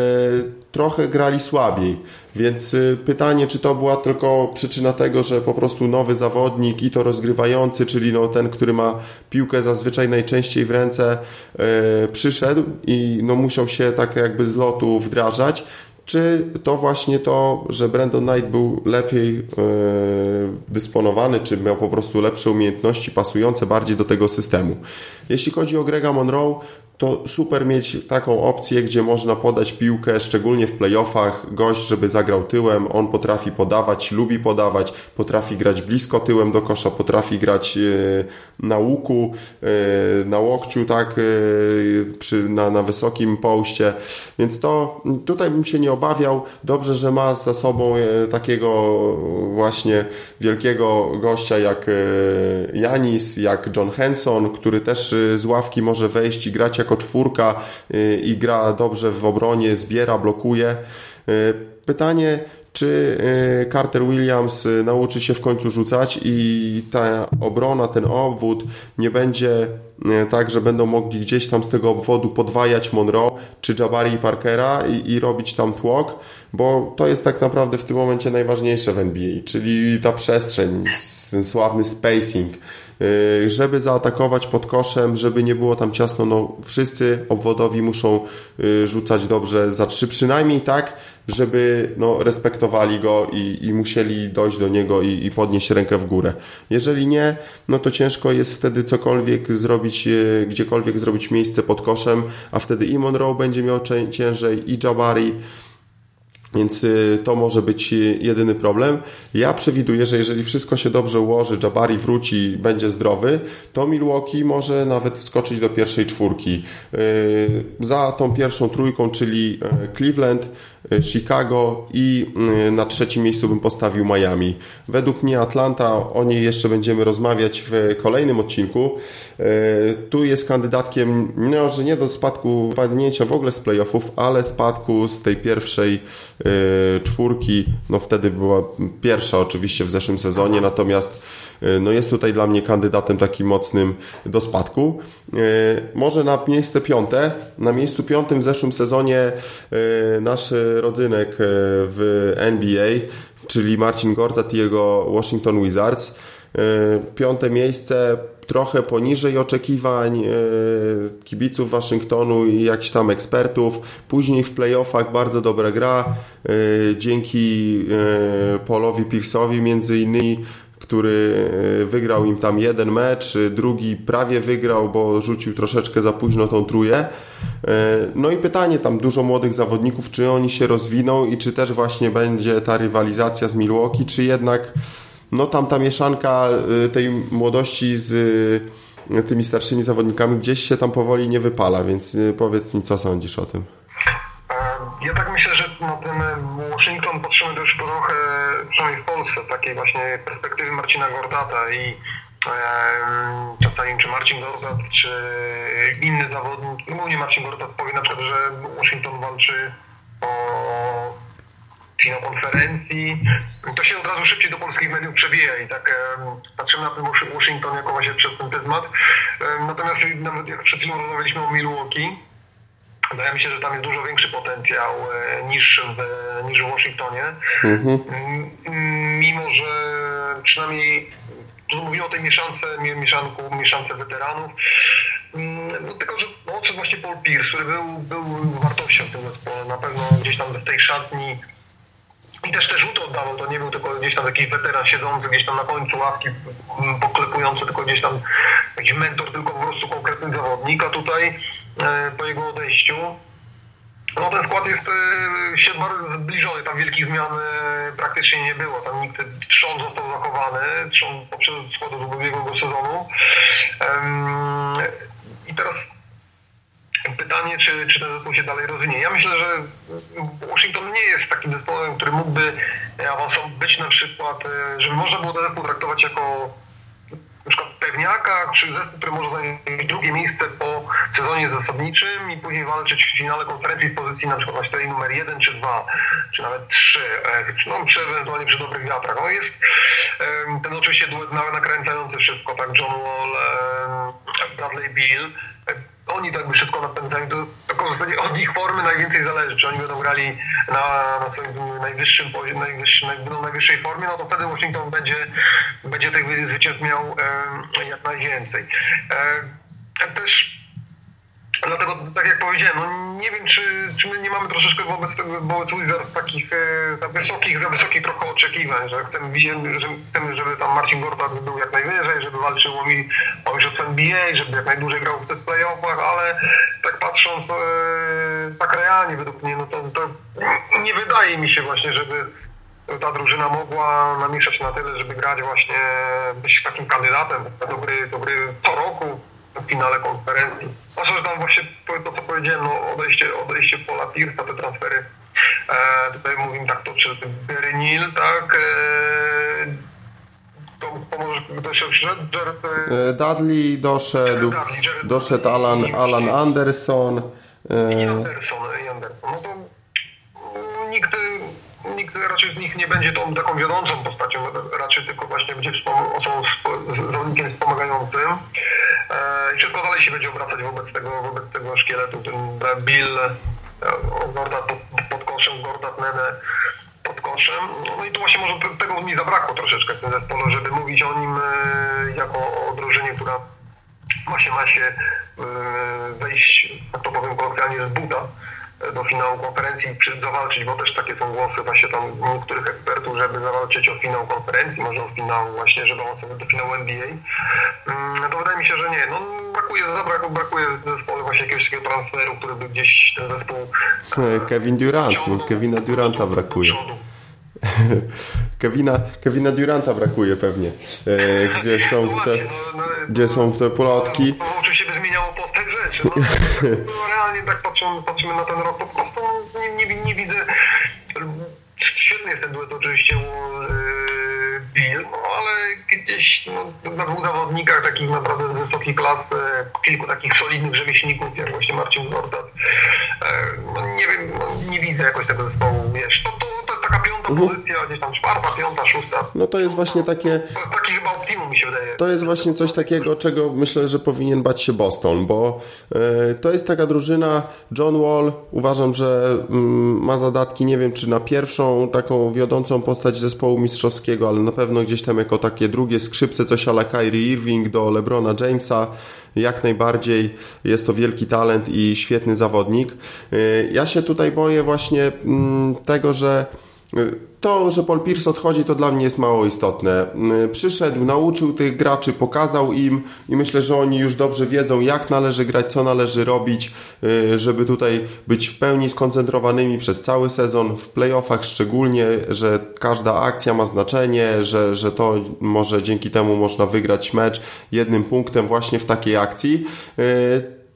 S2: trochę grali słabiej. Więc y, pytanie, czy to była tylko przyczyna tego, że po prostu nowy zawodnik i to rozgrywający, czyli no ten, który ma piłkę zazwyczaj najczęściej w ręce, yy, przyszedł i no musiał się tak jakby z lotu wdrażać, czy to właśnie to, że Brandon Knight był lepiej yy, dysponowany, czy miał po prostu lepsze umiejętności pasujące bardziej do tego systemu. Jeśli chodzi o Grega Monroe, to super mieć taką opcję, gdzie można podać piłkę, szczególnie w playoffach, gość, żeby zagrał tyłem, on potrafi podawać, lubi podawać, potrafi grać blisko tyłem do kosza, potrafi grać e, na łuku, e, na łokciu, tak, przy, na, na wysokim poście, więc to tutaj bym się nie obawiał. Dobrze, że ma za sobą takiego właśnie wielkiego gościa jak Janis, jak John Henson, który też z ławki może wejść i grać jak jako czwórka i gra dobrze w obronie, zbiera, blokuje. Pytanie, czy y, Carter Williams nauczy się w końcu rzucać i ta obrona, ten obwód nie będzie tak, że będą mogli gdzieś tam z tego obwodu podwajać Monroe czy Jabari Parkera i, i robić tam tłok, bo to jest tak naprawdę w tym momencie najważniejsze w NBA, czyli ta przestrzeń, ten sławny spacing żeby zaatakować pod koszem, żeby nie było tam ciasno, no wszyscy obwodowi muszą y, rzucać dobrze za trzy, przynajmniej tak, żeby no, respektowali go i, i musieli dojść do niego i, i podnieść rękę w górę. Jeżeli nie, no to ciężko jest wtedy cokolwiek zrobić, y, gdziekolwiek zrobić miejsce pod koszem, a wtedy i Monroe będzie miał ciężej, i Jabari, więc y, to może być jedyny problem. Ja przewiduję, że jeżeli wszystko się dobrze ułoży, Jabari wróci, będzie zdrowy, to Milwaukee może nawet wskoczyć do pierwszej czwórki. Y, za tą pierwszą trójką, czyli y, Cleveland, Chicago i na trzecim miejscu bym postawił Miami. Według mnie Atlanta, o niej jeszcze będziemy rozmawiać w kolejnym odcinku. Tu jest kandydatkiem, no, że nie do spadku, padnięcia w ogóle z playoffów, ale spadku z tej pierwszej Y, czwórki, no wtedy była pierwsza oczywiście w zeszłym sezonie, natomiast y, no jest tutaj dla mnie kandydatem takim mocnym do spadku. Y, może na miejsce piąte. Na miejscu piątym w zeszłym sezonie nasz rodzynek w NBA, czyli Marcin Gortat i jego Washington Wizards. Piąte miejsce trochę poniżej oczekiwań e, kibiców Waszyngtonu i jakichś tam ekspertów. Później w playoffach bardzo dobra gra e, dzięki e, Paulowi Pierce'owi między innymi który wygrał im tam jeden mecz, drugi prawie wygrał, bo rzucił troszeczkę za późno tą trójkę. No i pytanie, tam dużo młodych zawodników, czy oni się rozwiną i czy też właśnie będzie ta rywalizacja z Milwaukee, czy jednak no tam ta mieszanka y, tej młodości z tymi starszymi zawodnikami gdzieś się tam powoli nie wypala, więc powiedz mi, co sądzisz o tym?
S3: Ja tak myślę, że no, ten Washington potrzebuje też trochę, przynajmniej w Polsce, takiej właśnie perspektywy Marcina Gordata i czasami czy Marcin Gordat, czy inny zawodnik, głównie Marcin Gordat powie na przykład, że Washington walczy o finał konferencji, to się od razu szybciej do polskich mediów przewija i tak patrzymy na ten Washington jako właśnie przez ten pryzmat. Natomiast nawet jak przed chwilą rozmawialiśmy o Milwaukee, wydaje mi się, że tam jest dużo większy potencjał e, niż w, niż w Waszyngtonie. Mhm. Mimo, że przynajmniej tu mówimy o tej mieszance, mieszanku, mieszance weteranów, no, tylko, że odszedł właśnie Paul Pierce, który był, był wartością w tym zespole. Na pewno gdzieś tam w tej szatni i też te rzuty oddawał, to nie był tylko gdzieś tam jakiś weteran siedzący gdzieś tam na końcu ławki, poklepujący, tylko gdzieś tam jakiś mentor, tylko po prostu konkretny zawodnik, a tutaj po jego odejściu no ten skład jest e, się bardzo zbliżony, tam wielkich zmian e, praktycznie nie było. Tam nikt trzon został zachowany, trzon poprzez składu z ubiegłego sezonu. I teraz pytanie, czy, czy ten zespół się dalej rozwinie. Ja myślę, że Washington nie jest takim zespołem, który mógłby być na przykład, e, żeby można było ten zespół traktować jako na przykład pewniaka, czy zespół, który może zająć drugie miejsce po sezonie zasadniczym i później walczyć w finale konferencji w pozycji na przykład na numer 1 czy 2, czy nawet 3, czy, no, czy ewentualnie przy dobrych wiatrach. No jest ten oczywiście duet nakręcający wszystko, tak John Wall, Bradley Bill, oni tak by wszystko napędzają, to, to zasadzie od ich formy najwięcej zależy, czy oni będą grali na, na swoim najwyższym poziomie, będą najwyższej formie, no to wtedy Washington będzie, będzie tych zwycięstw miał e, jak najwięcej. E, też Dlatego, tak jak powiedziałem, no nie wiem, czy, czy my nie mamy troszeczkę wobec wobec Wizards takich e, za wysokich, za wysokich trochę oczekiwań, że chcemy, że chcemy, żeby tam Marcin Gortat był jak najwyżej, żeby walczył o, mi, o NBA, żeby jak najdłużej grał w tych playoffach, ale tak patrząc e, tak realnie według mnie, no to, to nie wydaje mi się właśnie, żeby ta drużyna mogła namieszać na tyle, żeby grać właśnie, być takim kandydatem na dobry, dobry co roku w finale konferencji. Zwłaszcza, że tam właśnie to, co powiedziałem, no odejście, odejście Pola Pierce'a, te transfery, e, tutaj mówimy tak, to czy Berynil, tak, e, to pomoże, kto się przyszedł? Jared,
S2: e, Dudley doszedł, Dudley, Jared doszedł Alan, Alan Anderson.
S3: E... I Anderson, i Anderson. No to nikt, nikt raczej z nich nie będzie tą taką wiodącą postacią, raczej tylko właśnie będzie osobą, zawodnikiem wspomagającym. E, I wszystko dalej się będzie obracać wobec tego, wobec tego szkieletu. Ten Bill, e, Gordat pod, pod koszem, Gordat Nene pod koszem. No i tu właśnie może tego mi zabrakło troszeczkę w tym zespole, żeby mówić o nim e, jako o drużynie, która się, ma się wejść, tak to powiem kolokwialnie, z buta do finału konferencji czy zawalczyć, bo też takie są głosy właśnie tam niektórych ekspertów, żeby zawalczyć o finał konferencji, może o finał właśnie, żeby awansować do finału NBA. Mm, to wydaje mi się, że nie. No, brakuje, zabrakło, brakuje w zespole właśnie jakiegoś takiego transferu, który by gdzieś ten zespół...
S2: E, Kevin Durant, no, Kevina Duranta brakuje. Kevina, Kevina Duranta brakuje pewnie. E, gdzie są no te, no, gdzie są te plotki.
S3: No, oczywiście by zmieniało postać rzeczy. No, no, realnie tak patrzymy, patrzymy na ten rok, po prostu nie, nie, nie widzę. Świetny jest ten duet oczywiście yy, Bill, no, gdzieś no, na dwóch zawodnikach takich naprawdę wysokiej klasy, kilku takich solidnych rzemieślników, jak właśnie Marcin Gordat. No, nie wiem, no, nie widzę jakoś tego zespołu, wiesz, to, to, to jest taka piąta mhm. pozycja, gdzieś tam czwarta, piąta, szósta.
S2: No to jest właśnie takie...
S3: To taki chyba optimum mi się wydaje.
S2: To jest właśnie coś takiego, czego myślę, że powinien bać się Boston, bo y, to jest taka drużyna, John Wall uważam, że y, ma zadatki, nie wiem czy na pierwszą taką wiodącą postać zespołu mistrzowskiego, ale na pewno gdzieś tam jako takie drugie skrzypce, coś ala Kyrie Irving do LeBrona Jamesa, jak najbardziej jest to wielki talent i świetny zawodnik. Y, ja się tutaj boję właśnie mm, tego, że to, że Paul Pierce odchodzi, to dla mnie jest mało istotne. Przyszedł, nauczył tych graczy, pokazał im i myślę, że oni już dobrze wiedzą, jak należy grać, co należy robić, żeby tutaj być w pełni skoncentrowanymi przez cały sezon, w playoffach szczególnie, że każda akcja ma znaczenie, że, że to może dzięki temu można wygrać mecz jednym punktem właśnie w takiej akcji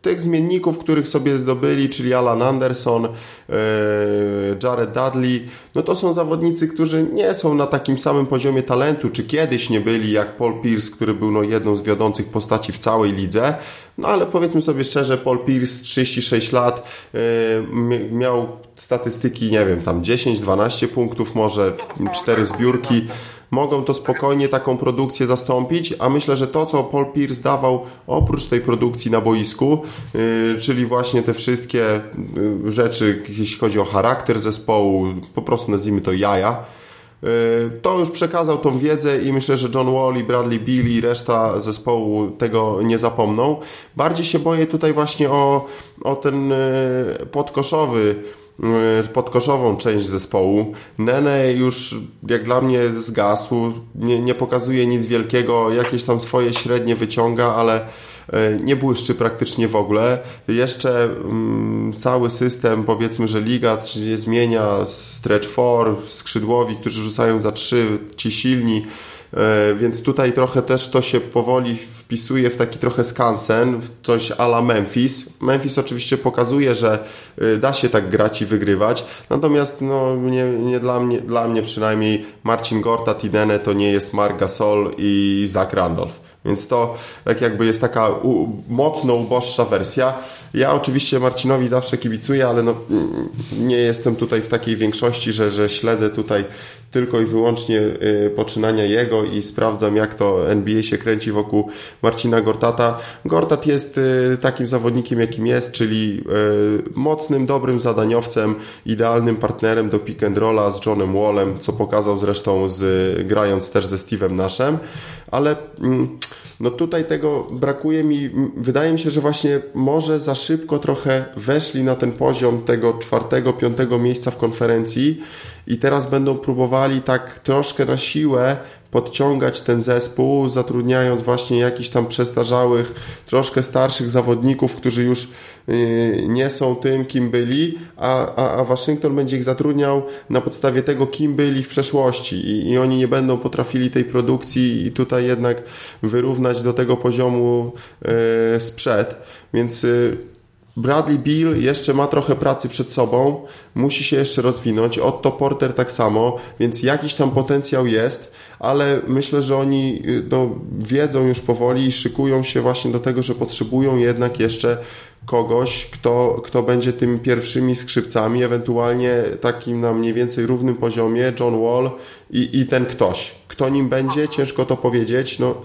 S2: tych zmienników, których sobie zdobyli, czyli Alan Anderson, e, Jared Dudley, no to są zawodnicy, którzy nie są na takim samym poziomie talentu, czy kiedyś nie byli jak Paul Pierce, który był no jedną z wiodących postaci w całej lidze. No ale powiedzmy sobie szczerze, Paul Pierce 36 lat e, miał statystyki, nie wiem, tam 10-12 punktów, może 4 zbiórki mogą to spokojnie taką produkcję zastąpić, a myślę, że to, co Paul Pierce dawał oprócz tej produkcji na boisku, yy, czyli właśnie te wszystkie yy, rzeczy, jeśli chodzi o charakter zespołu, po prostu nazwijmy to jaja, yy, to już przekazał tą wiedzę i myślę, że John Wall i Bradley Beal i reszta zespołu tego nie zapomną. Bardziej się boję tutaj właśnie o, o ten podkoszowy Y, podkoszową część zespołu. Nene już jak dla mnie zgasł, nie, nie pokazuje nic wielkiego, jakieś tam swoje średnie wyciąga, ale nie błyszczy praktycznie w ogóle. Jeszcze mm, cały system, powiedzmy, że liga się zmienia, stretch 4, skrzydłowi, którzy rzucają za 3, ci silni, E, więc tutaj trochę też to się powoli wpisuje w taki trochę skansen, w coś ala Memphis. Memphis oczywiście pokazuje, że e, da się tak grać i wygrywać, natomiast no, nie, nie dla, mnie, dla mnie przynajmniej Marcin Gorta, Tidene to nie jest Mark Gasol i Zach Randolph. Więc to tak jakby jest taka u, mocno uboższa wersja. Ja oczywiście Marcinowi zawsze kibicuję, ale no, nie jestem tutaj w takiej większości, że, że śledzę tutaj tylko i wyłącznie y, poczynania jego i sprawdzam, jak to NBA się kręci wokół Marcina Gortata. Gortat jest y, takim zawodnikiem, jakim jest, czyli y, mocnym, dobrym zadaniowcem, idealnym partnerem do pick and rolla z Johnem Wallem, co pokazał zresztą z, grając też ze Steve'em Naszem, ale mm, no tutaj tego brakuje mi. Wydaje mi się, że właśnie może za szybko trochę weszli na ten poziom tego czwartego, piątego miejsca w konferencji i teraz będą próbowali tak troszkę na siłę podciągać ten zespół, zatrudniając właśnie jakichś tam przestarzałych, troszkę starszych zawodników, którzy już y, nie są tym, kim byli, a, a, a Waszyngton będzie ich zatrudniał na podstawie tego, kim byli w przeszłości i, i oni nie będą potrafili tej produkcji i tutaj jednak wyrównać do tego poziomu yy, sprzed. Więc yy, Bradley Bill jeszcze ma trochę pracy przed sobą, musi się jeszcze rozwinąć. Otto Porter tak samo, więc jakiś tam potencjał jest, ale myślę, że oni y, no, wiedzą już powoli i szykują się właśnie do tego, że potrzebują jednak jeszcze kogoś, kto, kto będzie tymi pierwszymi skrzypcami, ewentualnie takim na mniej więcej równym poziomie, John Wall i, i ten ktoś. Kto nim będzie, ciężko to powiedzieć. No,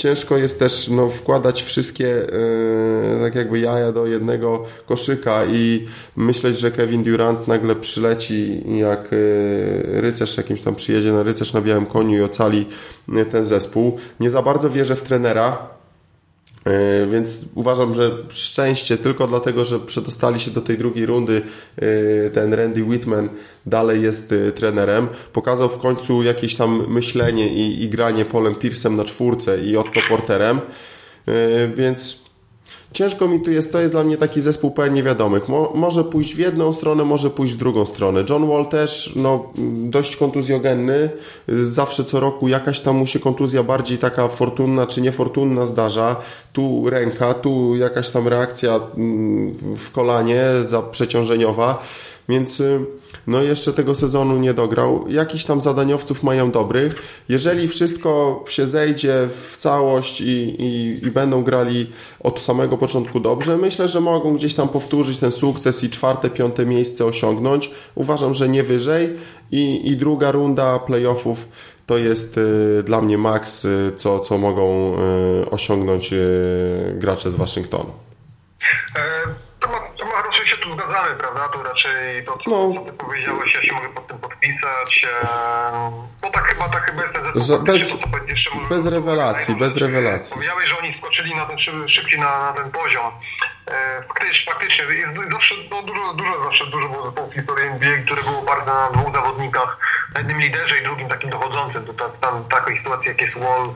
S2: ciężko jest też no, wkładać wszystkie yy, tak jakby jaja do jednego koszyka i myśleć, że Kevin Durant nagle przyleci jak yy, rycerz jakimś tam przyjedzie na rycerz na białym koniu i ocali yy, ten zespół. Nie za bardzo wierzę w trenera, E, więc uważam, że szczęście tylko dlatego, że przedostali się do tej drugiej rundy, e, ten Randy Whitman dalej jest e, trenerem. Pokazał w końcu jakieś tam myślenie i, i granie Polem Pierce'em na czwórce i Otto Porterem. Więc ciężko mi tu jest, to jest dla mnie taki zespół pełen niewiadomych. Mo, może pójść w jedną stronę, może pójść w drugą stronę. John Wall też no, dość kontuzjogenny, zawsze co roku jakaś tam mu się kontuzja bardziej taka fortunna czy niefortunna zdarza. Tu ręka, tu jakaś tam reakcja mm, w kolanie za przeciążeniowa, więc y, no jeszcze tego sezonu nie dograł. Jakiś tam zadaniowców mają dobrych. Jeżeli wszystko się zejdzie w całość i, i, i, będą grali od samego początku dobrze, myślę, że mogą gdzieś tam powtórzyć ten sukces i czwarte, piąte miejsce osiągnąć. Uważam, że nie wyżej. I, i druga runda playoffów to jest y, dla mnie maks, y, co, co mogą osiągnąć gracze z Waszyngtonu.
S3: E raczej się tu zgadzamy, prawda? Tu raczej to, co, no. co ty powiedziałeś, ja się mogę pod tym podpisać. Bo tak chyba, tak chyba jest ten
S2: bez, bez rewelacji, bez rewelacji.
S3: Powiedziałeś, że oni skoczyli na ten, szybciej na, na ten poziom. E, faktycznie, faktycznie jest zawsze, no, dużo, dużo, zawsze dużo było zespołów w historii NBA, które było oparte na dwóch zawodnikach, na jednym liderze i drugim takim dochodzącym. To tam, tam takiej sytuacji jak jest Wall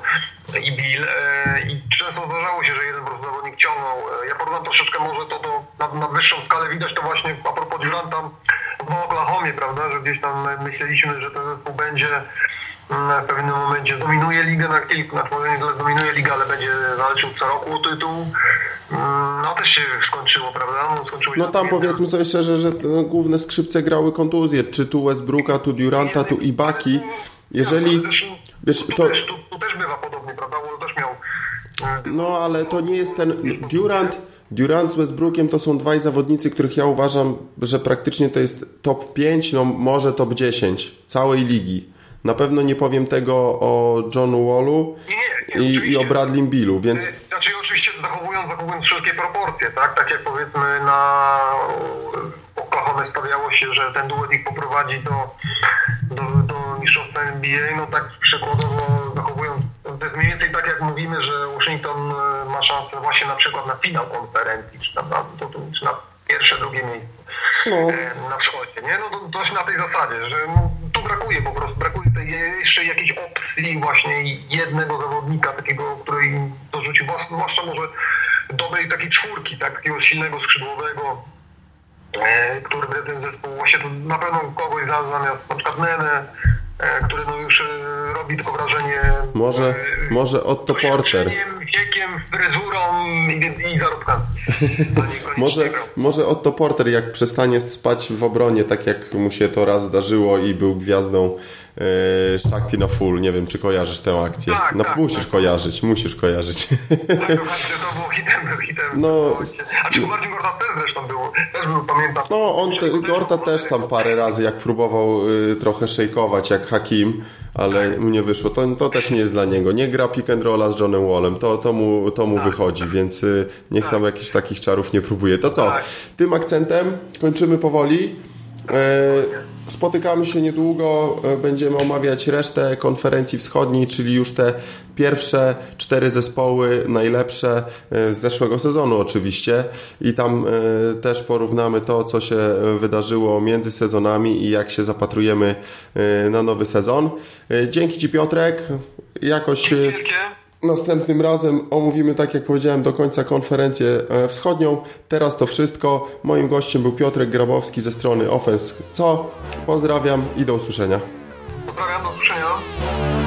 S3: i Bill. E, I często zdarzało się, że jeden po prostu zawodnik ciągnął. E, ja porównam troszeczkę może to do, na, na wyższą skalę widać to właśnie a propos Duranta w Oklahomie, prawda, że gdzieś tam myśleliśmy, że ten zespół będzie w pewnym momencie dominuje ligę na kilku, znaczy może nie dominuje ligę, ale będzie walczył co roku o tytuł. No też się skończyło, prawda?
S2: No, skończyło no tam powiedzmy sobie szczerze, że główne skrzypce grały kontuzje, czy tu Westbrooka, tu Duranta, tu Ibaki. Jeżeli...
S3: Wiesz, to... Tu, też, tu, tu też bywa podobnie, prawda? Bo też miał...
S2: No ale to nie jest ten... Durant... Durant z Westbrookiem to są dwaj zawodnicy, których ja uważam, że praktycznie to jest top 5, no może top 10 całej ligi. Na pewno nie powiem tego o Johnu Wallu i, i, o Bradley Billu, więc...
S3: Znaczy oczywiście zachowując, zachowując wszelkie proporcje, tak? Tak jak powiedzmy na Oklahoma stawiało się, że ten duet ich poprowadzi do, do, do mistrzostwa NBA, no tak przykładowo zachowując, to jest mniej więcej tak jak mówimy, że Washington e, ma szansę właśnie na przykład na finał konferencji, czy, tam, na, to, czy na pierwsze, drugie miejsce no. E, na wschodzie, nie? No to coś na tej zasadzie, że no, tu brakuje po prostu, brakuje tej jeszcze jakiejś opcji właśnie jednego zawodnika takiego, który im dorzucił, zwłaszcza może dobrej takiej czwórki, tak, takiego silnego skrzydłowego, e, który by ten zespół, właśnie tu na pewno kogoś za- zamiast na przykład Nene, który no już e, robi tylko wrażenie
S2: Może,
S3: e,
S2: może Otto Porter.
S3: Wiekiem, fryzurą i, i zarobkami.
S2: Może, może Otto Porter, jak przestanie spać w obronie, tak jak mu się to raz zdarzyło i był gwiazdą e, Shakti na full. Nie wiem, czy kojarzysz tę akcję.
S3: Tak,
S2: no
S3: tak,
S2: musisz
S3: tak.
S2: kojarzyć, musisz kojarzyć.
S3: Tak, to było hitem, był hitem.
S2: No.
S3: A czy Marcin Gorta też zresztą był, też był, pamiętam.
S2: No, on, te, Gorta też tam parę razy, jak próbował y, trochę szejkować, jak Hakim, ale mu nie wyszło. To, to też nie jest dla niego. Nie gra pick and rolla z Johnem Wallem. To, to mu, to mu wychodzi, więc y, niech tam jakichś takich czarów nie próbuje. To co?
S3: Tak.
S2: Tym akcentem kończymy powoli. E, Spotykamy się niedługo, e, będziemy omawiać resztę konferencji wschodniej, czyli już te pierwsze cztery zespoły najlepsze e, z zeszłego sezonu oczywiście i tam e, też porównamy to, co się wydarzyło między sezonami i jak się zapatrujemy na nowy sezon. Dzięki Ci Piotrek, jakoś...
S3: Wielkie.
S2: Następnym razem omówimy, tak jak powiedziałem, do końca konferencję e, wschodnią. Teraz to wszystko. Moim gościem był Piotrek Grabowski ze strony Offense Co? Pozdrawiam i do usłyszenia.
S3: Pozdrawiam, do usłyszenia.